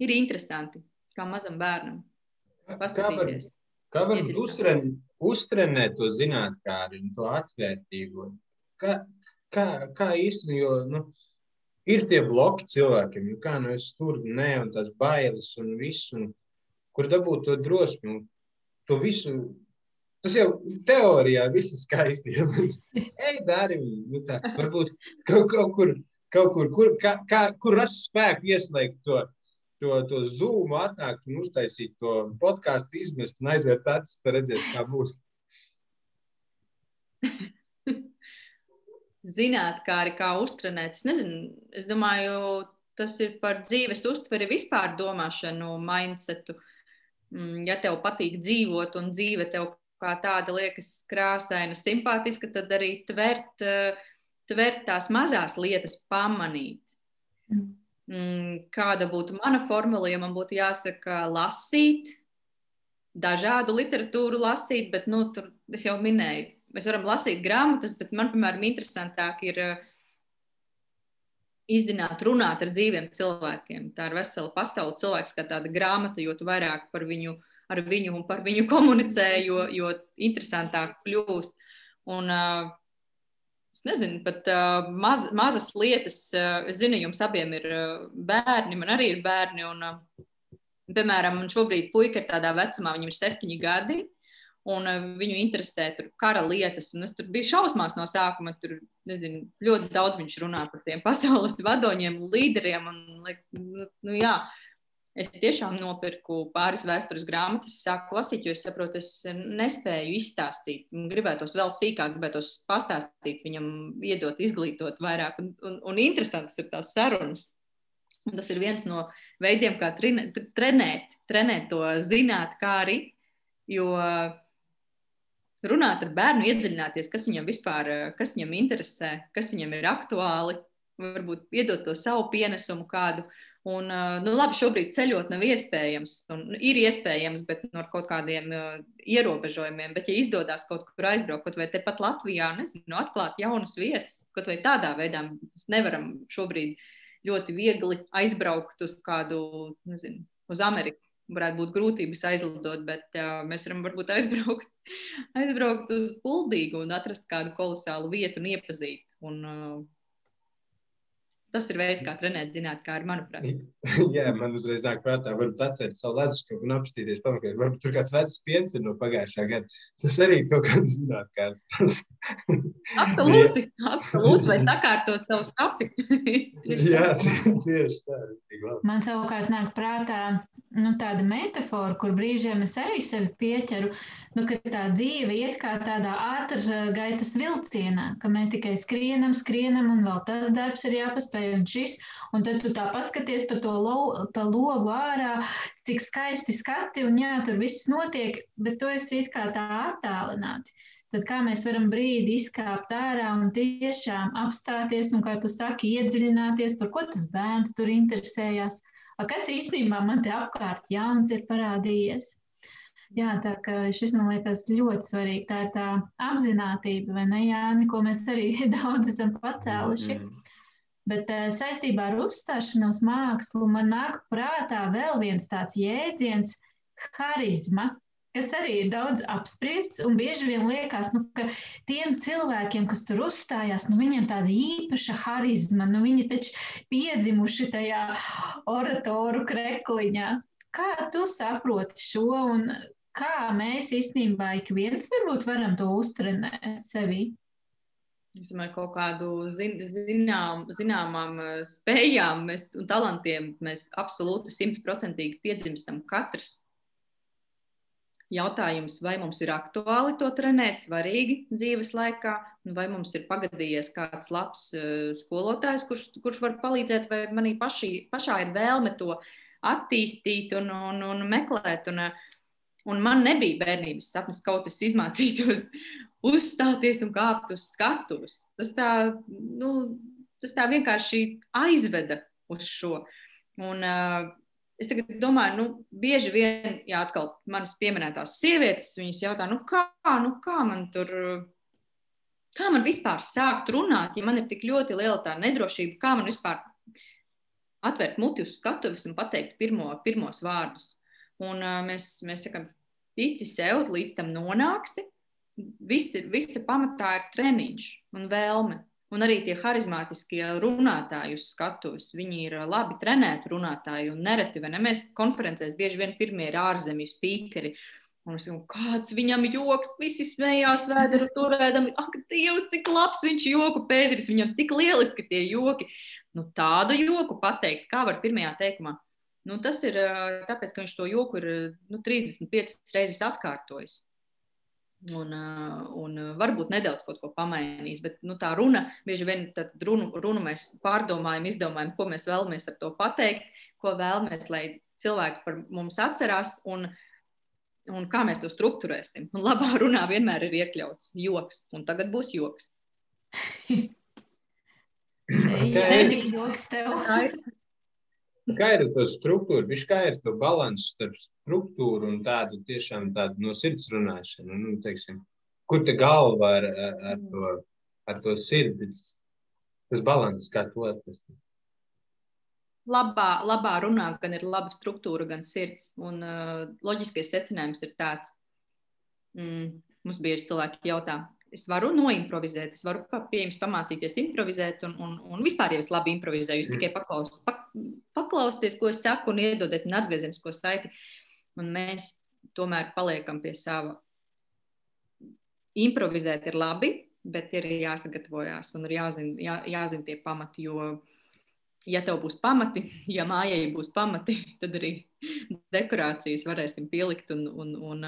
Ir interesanti, kā mazam bērnam. Kā var, kā var uztren, uztrenēt to zinātnē, to atvērtību? Kā, kā, kā īstenībā, jo nu, ir tie bloki cilvēkiem, nu, kā nu es tur nē, un tās bailes un viss, un kur dabūt to drosmi, to visu. Tas jau teorijā viss ir skaisti. Ja Ej, dari, nu tā, varbūt kaut, kaut kur, kaut kur, kur, kā, kā, kur rast spēku ieslēgt to to, to zūmu atnākt un uztaisīt to podkāstu, izmest un aizvērt acis, tad redzēs, kā būs. Zināt, kā arī kā uztrenēt. Es nezinu, es domāju, tas ir par dzīves uztveri vispār domāšanu, mindsetu. Mm, ja tev patīk dzīvot un dzīve tev kā tāda liekas krāsaina, simpātiska, tad arī tvert, tvert tās mazās lietas pamanīt. Mm, kāda būtu mana formula, ja man būtu jāsaka, lasīt, dažādu literatūru lasīt, bet, nu, tur es jau minēju, mēs varam lasīt grāmatas, bet man, piemēram, interesantāk ir uh, izzināt, runāt ar dzīviem cilvēkiem. Tā ir vesela pasaule, cilvēks kā tāda grāmata, jo tu vairāk par viņu, ar viņu un par viņu komunicē, jo, jo interesantāk kļūst. Un, uh, es nezinu, pat uh, maz, mazas lietas. Uh, es zinu, jums abiem ir uh, bērni, man arī ir bērni. Un, uh, piemēram, man šobrīd puika ir tādā vecumā, viņam ir septiņi gadi. Un uh, viņu interesē tur kara lietas. Un es tur biju šausmās no sākuma. Tur nezinu, ļoti daudz viņš runā par tiem pasaules vadoņiem, līderiem. Un, liekas, nu, nu, jā, uh, Es tiešām nopirku pāris vēstures grāmatas, sāku lasīt, jo es saprotu, es nespēju izstāstīt. Gribētos vēl sīkāk, gribētos pastāstīt viņam, iedot, izglītot vairāk. Un, un, un interesants ir tās sarunas. Un tas ir viens no veidiem, kā trenēt, trenēt to zināt, kā arī. Jo runāt ar bērnu, iedziļināties, kas viņam vispār kas viņam interesē, kas viņam ir aktuāli, varbūt iedot to savu pienesumu kādu. Un, nu, labi, šobrīd ceļot nav iespējams. Un, nu, ir iespējams, bet nu, ar kaut kādiem uh, ierobežojumiem. Bet, ja izdodas kaut kur aizbraukt, kaut vai tepat Latvijā, nezinu, atklāt jaunas vietas, kaut vai tādā veidā, mēs nevaram šobrīd ļoti viegli aizbraukt uz kādu, nezinu, uz Ameriku. Varētu būt grūtības aizlidot, bet uh, mēs varam varbūt aizbraukt, aizbraukt uz Kuldīgu un atrast kādu kolosālu vietu un iepazīt. Un, uh, Tas ir veids, kā trenēt zināt, kā ir, manuprāt. Jā, man uzreiz nāk prātā, varbūt atvērt savu leduskapu un apstīties pamakaļ. Varbūt tur kāds vecs piens ir no pagājušā gada. Tas arī kaut kāds zināt, kā tas. absolūti, absolūti, vai sakārtot savu skapi. Jā, tieši tā. Man savukārt nāk prātā nu, tāda metāfora, kur brīžiem es arī sevi pieķeru, nu, ka tā dzīve iet kā tādā ātrgaitas vilcienā, ka mēs tikai skrienam, skrienam, un vēl tas darbs ir jāpaspēj, un šis, un tad tu tā paskaties pa to lo, pa logu ārā, cik skaisti skati, un jā, tur viss notiek, bet tu esi it kā tā attālināti. Tad kā mēs varam brīdi izkāpt ārā un tiešām apstāties un, kā tu saki, iedziļināties, par ko tas bērns tur interesējās kas īstenībā man te apkārt jauns ir parādījies. Jā, tā kā šis man liekas ļoti svarīgi. Tā ir tā apziņotība, vai ne, Jāni, ko mēs arī daudz esam pacēluši. Mm. Bet uh, saistībā ar uzstāšanos mākslu man nāk prātā vēl viens tāds jēdziens - harizma. kas arī ir daudz apspriests. Bieži vien liekas, nu, ka tiem cilvēkiem, kas tur uzstājās, nu, viņiem tāda īpaša harizma, nu, viņi taču piedzimuši tajā oratoru krekliņā. Kā tu saproti šo un kā mēs īstenībā ik viens varbūt varam to uztrenēt sevi? Es domāju, kaut kādu zin, zinām, zināmām eh, spējām mēs, un talantiem mēs absolūti simtprocentīgi piedzimstam katrs. Jautājums, vai mums ir aktuāli to trenēt, svarīgi dzīves laikā, vai mums ir pagadījies kāds labs uh, skolotājs, kurš, kurš var palīdzēt, vai manī pašī, pašā ir vēlme to attīstīt un, un, un meklēt. Un, un man nebija bērnības sapnis, kaut es izmācītos uzstāties un kāpt uz skatuves. Tas tā, nu, tas tā vienkārši aizveda uz šo. Un, uh, es domāju, nu, bieži vien, ja atkal manas pieminētās sievietes, viņas jautā, nu, kā, nu, kā man tur, kā man vispār sākt runāt, ja man ir tik ļoti liela tā nedrošība, kā man vispār atvērt muti uz skatuves un pateikt pirmo, pirmos vārdus. Un uh, mēs, mēs sakam, tici sev, līdz tam nonāksi. Viss ir, visa pamatā ir treniņš un vēlme. Un arī tie harizmātiskie runātāji uz skatuves, viņi ir labi trenēti runātāji. Un nereti, vai ne, mēs konferencēs bieži vien pirmie ir ārzemju spīkeri. Un es domāju, kāds viņam joks, visi smējās, vēderu turēdami. Ak, Dievs, cik labs viņš joku pēdējais, viņam tik lieliski tie joki. Nu, tādu joku pateikt, kā var pirmajā teikumā. Nu, tas ir tāpēc, ka viņš to joku ir nu, 35 reizes atkārtojis. Un, un varbūt nedaudz kaut ko pamainīs, bet nu, tā runa, bieži vien runu, runu mēs pārdomājam, izdomājam, ko mēs vēlamies ar to pateikt, ko vēlamies, lai cilvēki par mums atcerās un, un kā mēs to struktūrēsim. Un labā runā vienmēr ir iekļauts joks, un tagad būs joks. Jā, okay. joks tev. Kā ir tā struktūra, viņš kā ir tā līdzsvars starp struktūru un tādu tiešām tādu no sirds runāšanu? Nu, teiksim, kur te galva ar, ar, to, ar to sirdi? Tas līdzsvars, kā to atrast? Labā, labā runā gan ir laba struktūra, gan sirds. Un uh, loģiskais secinājums ir tāds, mm, mums bieži cilvēki jautā, es varu noimprovizēt, es varu pie jums pamācīties improvizēt, un, un, un vispār jau es labi improvizēju. Jūs mm. tikai paklaus, pak, paklausieties, ko es saku, un iedodiet man atgriezenisko saiti. Un mēs tomēr paliekam pie sava. Improvizēt ir labi, bet ir jāsagatavojas un ir jāzina, jā, jāzina tie pamati. Jo, ja tev būs pamati, ja mājai būs pamati, tad arī dekorācijas varēsim pielikt un, un, un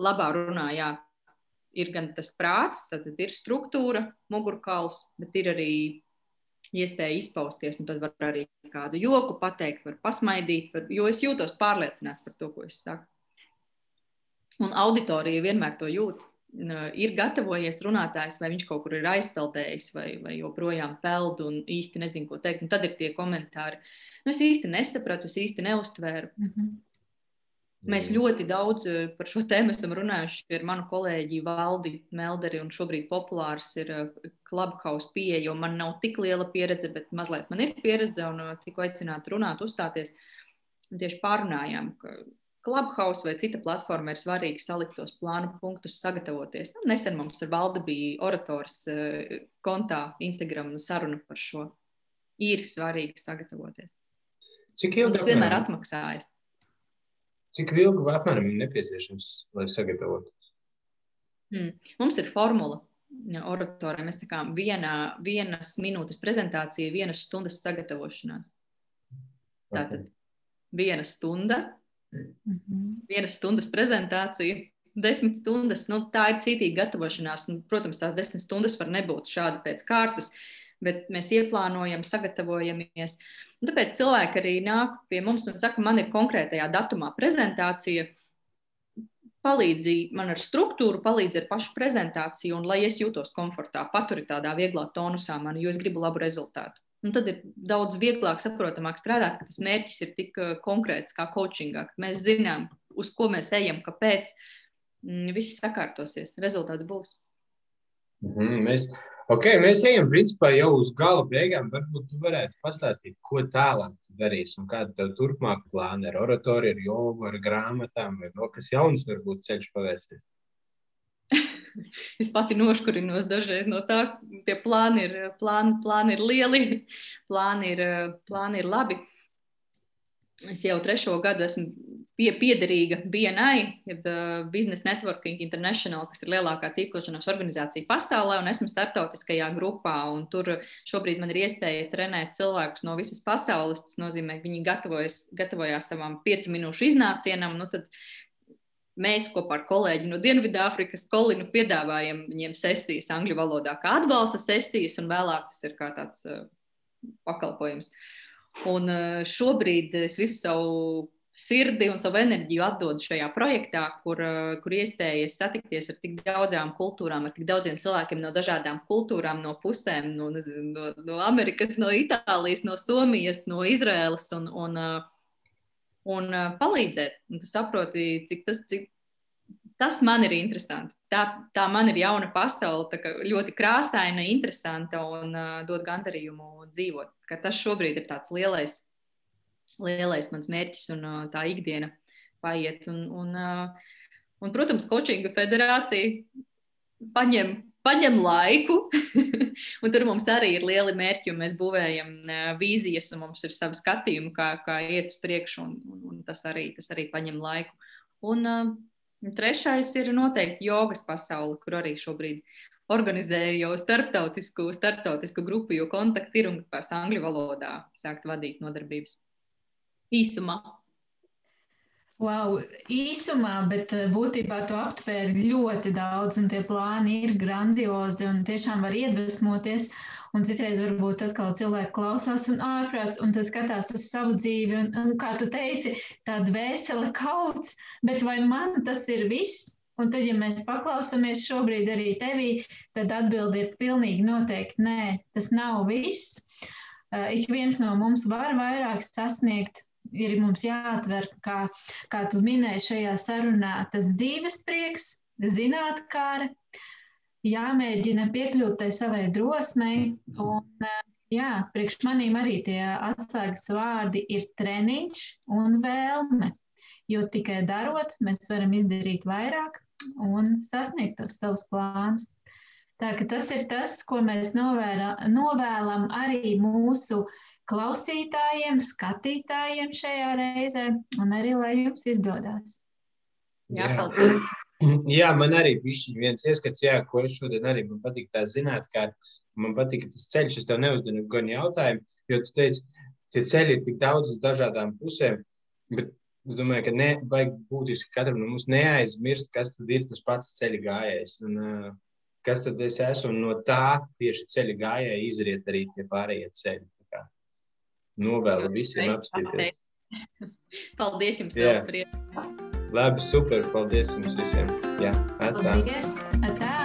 labā runā. Jā, ir gan tas prāts, tad ir struktūra, mugurkauls, bet ir arī iespēja izpausties. Tad var arī kādu joku pateikt, var pasmaidīt, var, jo es jūtos pārliecināts par to, ko es saku. Un auditorija vienmēr to jūt. Ir gatavojies runātājs, vai viņš kaut kur ir aizpeldējis, vai, vai joprojām peld un īsti nezinu, ko teikt. Un tad ir tie komentāri. Nu, es īsti nesapratu, es īsti neustvēru. Mm -hmm. Mēs ļoti daudz eh, par šo tēmu esam runājuši ar manu kolēģi Valdi Melderi, un šobrīd populārs ir eh, Clubhouse pieeja, jo man nav tik liela pieredze, bet mazliet man ir pieredze un eh, tiku aicināti runāt, uzstāties. Un tieši pārunājām, ka Clubhouse vai cita platforma ir svarīgi salikt tos plānu punktus, sagatavoties. Nu, nesen mums ar Valdi bija orators kontā Instagram saruna par šo. Ir svarīgi sagatavoties. Cik ilgi tas vienmēr atmaksājas? Cik ilgi apmēram ir nepieciešams, lai sagatavotos? Hmm. Mums ir formula. Oratoriem mēs sakām, viena, vienas minūtes prezentācija, vienas stundas sagatavošanās. Tātad viena stunda, mhm. vienas stundas prezentācija, desmit stundas. Nu, tā ir cītīga gatavošanās. Un, protams, tās desmit stundas var nebūt šādi pēc kārtas, bet mēs ieplānojam, sagatavojamies. Un tāpēc cilvēki arī nāk pie mums un saka, man ir konkrētajā datumā prezentācija. Palīdzi man ar struktūru, palīdzi ar pašu prezentāciju, un lai es jūtos komfortā, paturi tādā vieglā tonusā mani, jo es gribu labu rezultātu. Un tad ir daudz vieglāk, saprotamāk strādāt, ka tas mērķis ir tik uh, konkrēts kā coachingā, mēs zinām, uz ko mēs ejam, kāpēc. Mm, viss sakārtosies, rezultāts būs. Mm -hmm. Mēs Ok, mēs ejam principā jau uz gala beigām. Varbūt tu varētu pastāstīt, ko tālāk tu darīsi un kāda tev turpmāk plāna ar oratoriju, ar jogu, ar grāmatām vai vēl kas jauns varbūt ceļš pavērsties. es pati noškurinos dažreiz no tā, tie plāni ir, plāni, plāni ir lieli, plāni ir, plāni ir labi. Es jau trešo gadu esmu pie, piederīga BNI, jeb uh, Business Networking International, kas ir lielākā tīklošanās organizācija pasaulē, un esmu starptautiskajā grupā. Tur šobrīd man ir iespēja trenēt cilvēkus no visas pasaules. Tas nozīmē, ka viņi gatavojas, gatavojās savam piecu minūšu iznācienam. Nu, tad, Mēs kopā ar kolēģi no Dienvidāfrikas, Kolinu, piedāvājam viņiem sesijas angļu valodā, kā atbalsta sesijas, un vēlāk tas ir kā tāds uh, pakalpojums. Un uh, šobrīd es visu savu sirdi un savu enerģiju atdodu šajā projektā, kur, uh, kur iespējas satikties ar tik daudzām kultūrām, ar tik daudziem cilvēkiem no dažādām kultūrām, no pusēm, no, no, no Amerikas, no Itālijas, no Somijas, no Izraēlas. Un, un, un uh, palīdzēt. Un tu saproti, cik tas, cik tas man ir interesanti. Tā, tā man ir jauna pasaule, ļoti krāsaina, interesanta un uh, dod gandarījumu dzīvot. Ka tas šobrīd ir tāds lielais, lielais mans mērķis un tā ikdiena paiet. Un, un, un, protams, Kočinga federācija paņem paņem laiku, un tur mums arī ir lieli mērķi, un mēs būvējam vīzijas, un mums ir savi skatījumi, kā, kā iet uz priekšu, un, un, un tas, arī, tas arī paņem laiku. Un uh, trešais ir noteikti jogas pasaule, kur arī šobrīd organizēju jau starptautisku, starptautisku grupu, jo kontakti ir un pēc angļu valodā sākt vadīt nodarbības. Īsumā Wow, īsumā, bet eh, būtībā to aptvēr ļoti daudz, un tie plāni ir grandiozi un tiešām var iedvesmoties. Un citreiz varbūt atkal cilvēki klausās un ārprāts, un tad skatās uz savu dzīvi, un, un kā tu teici, tāda vēsele kauts, bet vai man tas ir viss? Un tad, ja mēs paklausāmies šobrīd arī tevī, tad atbildi ir pilnīgi noteikti nē, tas nav viss. Uh, ik viens no mums var vairāk sasniegt, ir mums jāatver, kā, kā tu minēji šajā sarunā, tas dzīves prieks, zinātkāre, jāmēģina piekļūt tai savai drosmei. Un, jā, priekš manīm arī tie atslēgas vārdi ir treniņš un vēlme. Jo tikai darot, mēs varam izdarīt vairāk un sasniegt tos savus plānus. Tā, tas ir tas, ko mēs novēra, novēlam arī mūsu uh, klausītājiem, skatītājiem šajā reizē, un arī lai jums izdodas. Jā, paldies! Jā, man arī bija viens ieskats, jā, ko es šodien arī man patīk tā zināt, kā man patīk tas ceļš, es tev neuzdenu gan jautājumu, jo tu teici, tie ceļi ir tik daudz uz dažādām pusēm, bet es domāju, ka ne, vajag būtiski katram no mums neaizmirst, kas tad ir tas pats ceļa gājējs un uh, kas tad es esmu, un no tā tieši ceļa gājēja izriet arī tie pārējie ceļi. Novēlu visiem apstīties. Paldies jums liels par iespēju. Labi, super. Paldies jums visiem. Jā, atā. Paldies. Atā.